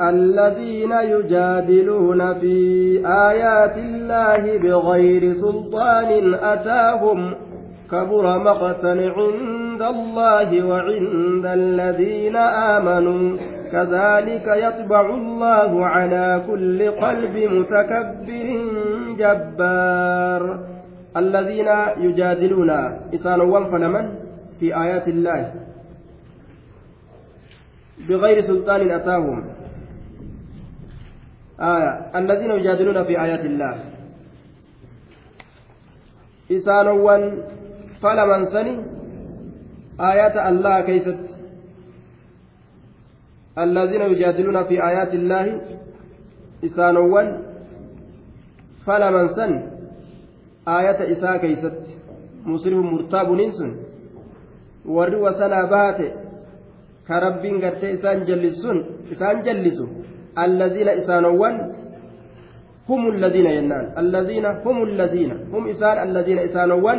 الذين يجادلون في آيات الله بغير سلطان أتاهم كبر مقتا عند الله وعند الذين آمنوا. كذلك يطبع الله على كل قلب متكبر جبار. الذين يجادلون إسانوا فلمن في آيات الله. بغير سلطان أتاهم. آية. الذين يجادلون في آيات الله. إسانوا فلمن سني. آيات الله كيفت الذين يجادلون في آيات الله. إسانوا فلمن سن آية إساء كيست مسلم مرتاب ننسن warri wasanaa baate ka rabbiin gartee isaan jallisuun isaan jallisu هم الذين ينان. الذين هم الذين هم إسان الذين إسانوان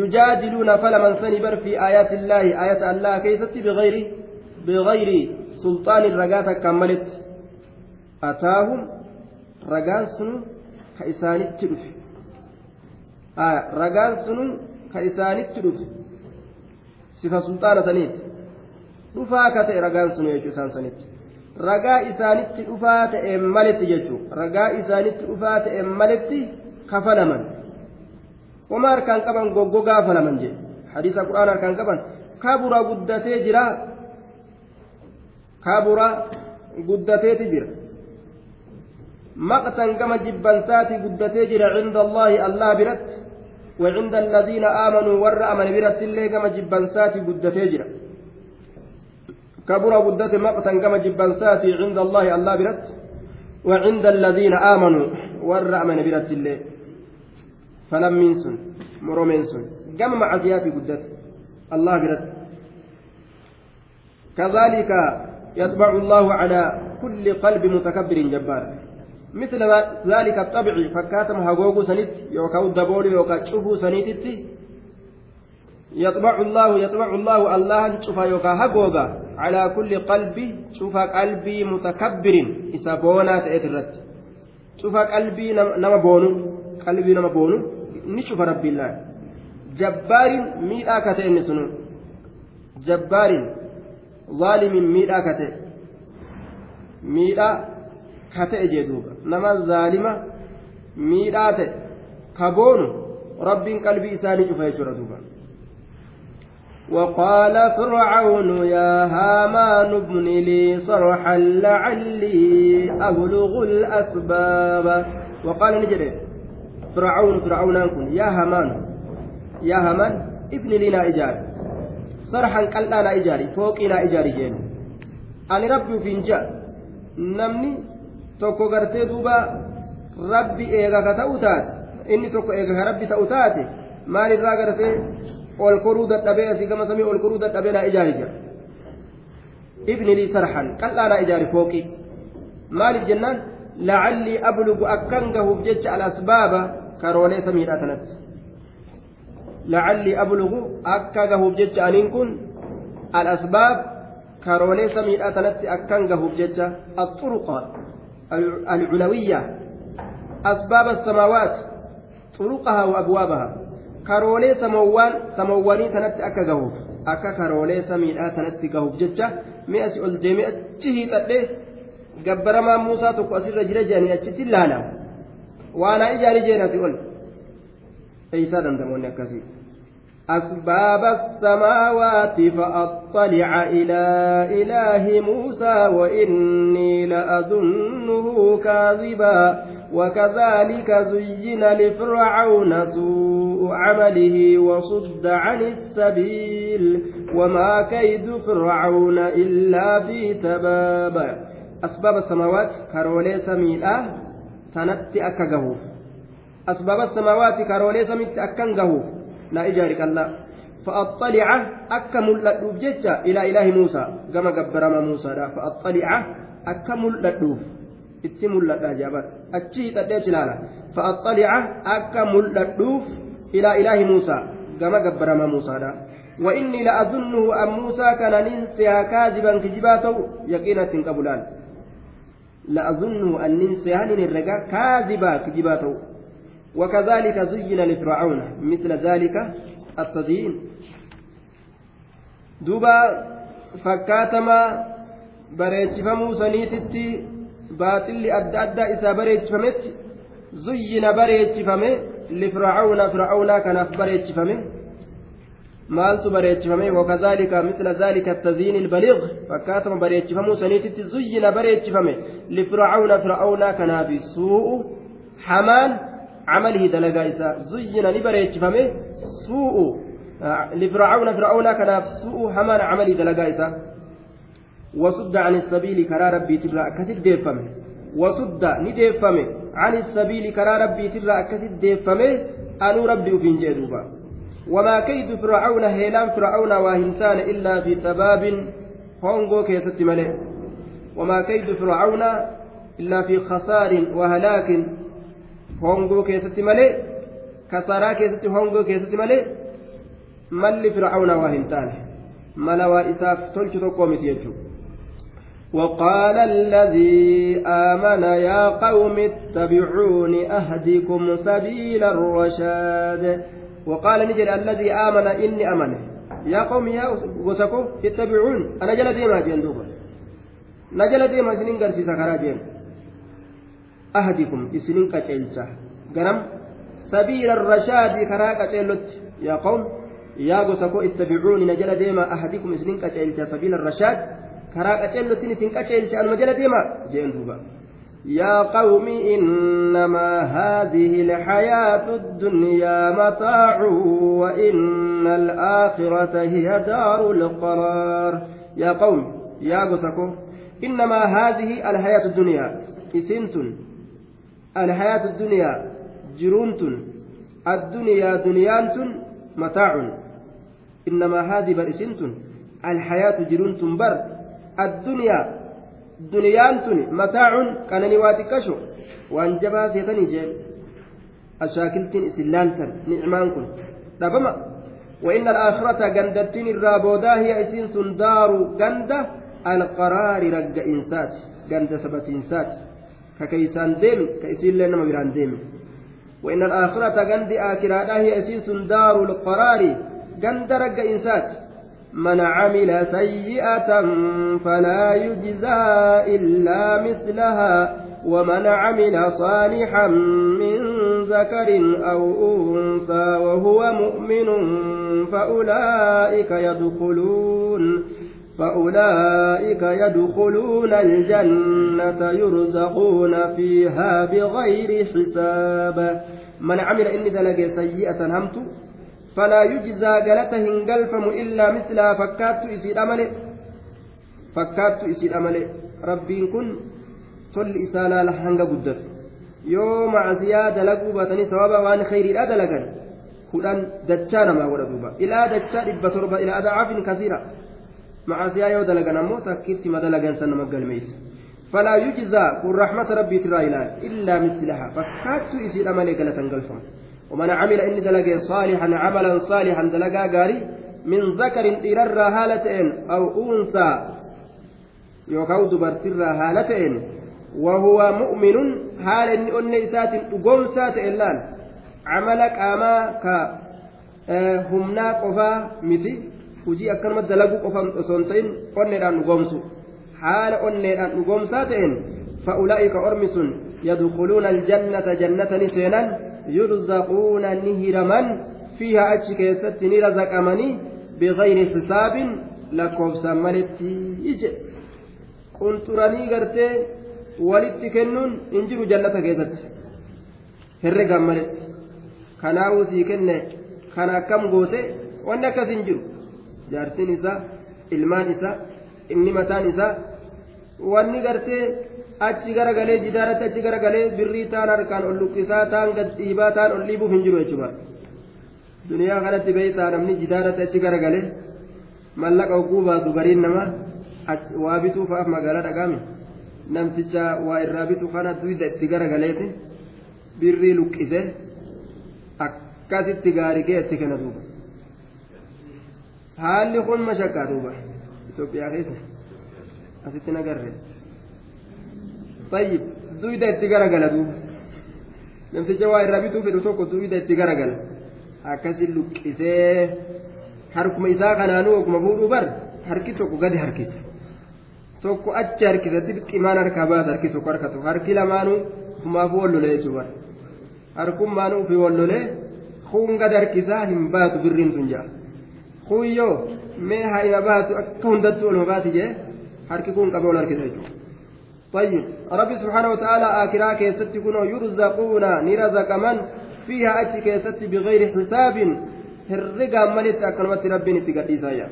يجادلون فلمن سنبر في آيات الله آيات الله كيست بغير بغير سلطان الرقات كملت. أتاهم رقان سنو كإسان آه رقان سنو كإسان التلف sulxaana saniiti dhufaa ka ta'e ragaan sun jechuu isaan sanitti ragaa isaanitti dhufaa ta'e maletti jechuu ragaa isaanitti dhufaa ta'e maletti kafalaman wama harkaan qaban goggogaa falaman jedhe hadiisa qura'aan harkaan qaban kabura guddatee jira kabura guddateeti jira maqtan gama jibbansaati guddatee jira cinda allaahi allah biratti وعند الذين آمنوا ور أمن برت اللي كما جبنساتي قدتي جرا كبر قدت مقتا كما جبنساتي عند الله الله برت وعند الذين آمنوا ور أمن برت اللي فلم منسن مرو منسن كما معزياتي قدت الله برت كذلك يطبع الله على كل قلب متكبر جبار. مثل ذلك الطبع فكاتم هاغوغو سنيت يوكاو دبولي يوكا شوفو سنيتتي يطبع الله يطبع الله الله شوفا يوكا هاغوغا. calaa kulli qalbi cufa qalbii mutakabbirin isa boonaa ta'eet irratti cufa qalbii nama boonu qalbii nama boonu ni cufa rabbiillaan jabbaarin miidhaa ka ta'e inni sunu jabbaarin zaalimin miidhaa ka ta'e miidhaa ka ta'e jee duuba nama zaalima miidhaa ta'e ka boonu qalbii isaa ni cufa jechuudha وقال فرعون يا هامان ابن لي صرحا لعلي أبلغ الأسباب. وقال نجري فرعون فرعون كن يا هامان يا هامان ابن لنا إجاري. صرحا قلنا إجاري فوقنا إجاري جين أنا ربي فينجا نمني tokko gartee duuba rabbi eega ka ta'u taate inni tokko eega ka rabbi ol koruu dadhabee asii gama samii ol koruu dadhabee naa ijaari jira ibni lii sarxan qal'aa naa ijaari fooqii maaliif jennaan lacallii ablugu akkan gahuuf jecha alasbaaba karoolee samiidha tanatti lacallii ablugu akka gahuuf jecha aniin kun alasbaab karoolee samiidha tanatti akkan gahuuf jecha axuruqa العلوية أسباب السماوات طرقها وأبوابها كرولي سموان سمواني تنت أكا جهوف أكا كرولي سميدها تنت جهوف جتة مئة الجميع تشهي تدي جبرما موسى تكو أسر جرجاني أتشتي لانا وأنا إجاري جينا تقول أي سادم دموني أكاسي أسباب السماوات فأطلع إلى إله موسى وإني لأظنه كاذبا وكذلك زين لفرعون سوء عمله وصد عن السبيل وما كيد فرعون إلا في تباب. أسباب السماوات كرولي سميلة تنتي أكا أسباب السماوات كرولي سميت أكا لا إجارك الله. فأطلع أكا ملألوف جتة إلى إله موسى. كما قبرما موسى فأطلع أكا ملألوف itti mul'adha jaaban achi hidhadhee cilaala fa'axxalica akka mul'adhuuf ilaa ilaahi muusaa gama gabbarama muusaadha وإني لأظنه أن موسى كان ننسى كاذبا كجبا تو يقينا تنقبلان لأظنه أن سيهان الرقا كاذبا كجباته وكذلك زين لفرعون مثل ذلك التزيين دوبا فكاتما bareechifamuu saniititti baaxilli adda addaa isaa bareechifametti zuyyina bareechifame lifircauna fircaunaa kanaaf bareechifame maaltu bareechifame wakadhalika misla dhalika taziini ilbaliiq fakkaatama bareechifamuu saniititti zuyyina bareechifame lifircauna fircaunaa kanaafi suu'u hamaan camalihi dalagaa isaa zuyyina ni bareechifame suu'u lifircauna fircaunaa kanaaf suu'u hamaan camalii dalagaa isaa وصد عن السبيل كرا ربي ترى أكثر ديفمه. وصد نديفمه عن السبيل كرا ربي ترى أكثر ديفمه. أنو ربي وفين جدوبا وما كيد فرعون هيلان فرعون واهنتان إلا في تباب هونغو كيست ملئ. وما كيد فرعون إلا في خسار وهلاك هونغو كيست ملئ. كسارا كيست هونغو كيست ملئ. مل فرعون واهنتان ملوا إساف تلش تقومت يجو. وقال الذي آمن يا قوم اتبعون أهدكم سبيل الرشاد. وقال نجد الذي آمن إني أمن. يا قوم يا وسكو اتبعون. أنا جل ديما جندوبا نجل ديما سنين قرسي سكرا جين أهدكم إسنين كتلتا. قرم سبيل الرشاد كرا كتلت. يا قوم يا وسكو اتبعوني نجل ديما أهدكم إسنين كتلتا. سبيل الرشاد. Karaa qaceellotiin isin qaceelche anuma jala deema? Jeen duuba. يا قوم إنما هذه الحياة الدنيا متاع وإن الآخرة هي دار القرار يا قوم يا قسكو إنما هذه الحياة الدنيا إسنتن الحياة الدنيا جرونتن الدنيا دنيانتن متاع إنما هذه إسنتن الحياة جرونتن بر addunyaa duniyaan tuni mataacun qananii waa xiqqasho waan jabaa seetanii jeen ashaakiltiin isin وإن الآخرة جندتين الرابودا هي إسين سندار جند القرار رج إنسات جند سبت إنسات. ككيسان ديم كيسين لنا مبران ديم وإن الآخرة جند آكرادا هي إسين سندار القرار إنسات. من عمل سيئة فلا يجزى إلا مثلها ومن عمل صالحا من ذكر أو أنثى وهو مؤمن فأولئك يدخلون فأولئك يدخلون الجنة يرزقون فيها بغير حساب. من عمل إني دلق سيئة همت فلا يجزى قالته هنقلفم إلا مثلها. فكات إسيد أمله فكات إسيد أمله ربين كن تل إسالا لحنق قدر. يوم عزيا دلقوا باتني ثوابا وان خير لا دلقا كلان دجانا ما ولدوبا إلى دجان إبا تربا. إلى أضعاف كثيرة. مع عزيا يو دلقا نمو تكيت ما دلقا سنة مقل ميس. فلا يجزى. كن رحمة ربي ترى إلا مثلها. فكات إسيد أمله قالت انقلفم ومن عمل إني دلقي صالحا عملا صالحا دلقا قاري من ذكر إرر هالتين أو أنثى يوكاو دبرتر هالتين وهو مؤمن حال إني أني إسات أقوم سات إلان عملك أما ك akkanuma dalaguu qofaan osoo hin ta'in onneedhaan dhugoomsu haala onneedhaan dhugoomsaa ta'een fa'ulaa'ika ormi sun yadkhuluuna aljannata jannatani seenan yurzaquuna ni hiraman fiiha achi keessatti ni razaqamanii biqayri hisaabin lakkoobsaan maletti jedhe qunxuranii gartee walitti kennuun hin jiru jallata keessatti herregaan maletti kanaa'uu sii kenne kana akkam goote wanni akkas hin jiru jaartiin isaa ilmaan isaa inni mataan isaa wanni gartee. Achi garagalee jidaaratti achi garagalee birrii taan harkaan ol luqqisaa taan gad dhiibaa taan ol dhiibuuf hin jiru jechuudha. Duniyaa kanatti beeytaa namni jidaaratti achi garagalee mallaqa oguu baatu gariin nama waa bituu fa'aaf magaalaa dhagaame namticha waa irraa bitu kana duyda itti garagaleeti birrii luqqise akkasitti gaarii itti kenna duuba. Haalli kun mashakkaa duuba Itoophiyaa keessa. Asitti nagarree. Tayyib duyda itti garagala duuba namticha waa irraa bituu fedhu tokko duyda itti garagala akkasi luqqisee harkuma isaa kanaanuu oguma fuudhuu bar harki tokko gadi harkisa tokko achi harkisa dirqimaan harkaa baasa harki tokko harka tokko harki lamaanuu ufumaafuu wallolee jechuudha harkummaanuu ufii wallolee kun gadi harkisaa hin baatu birriin sun ja'a kuyyoo mee haa ima baatu akka hundattuu olma baati jee harki kun qaba ol harkisa jechuudha. طيب ربي سبحانه وتعالى آكرا كيست كنوا يرزقون نرزق من فيها أتي كيست بغير حساب herregaan malitti akkanumatti rabbiin itti gadhiisaa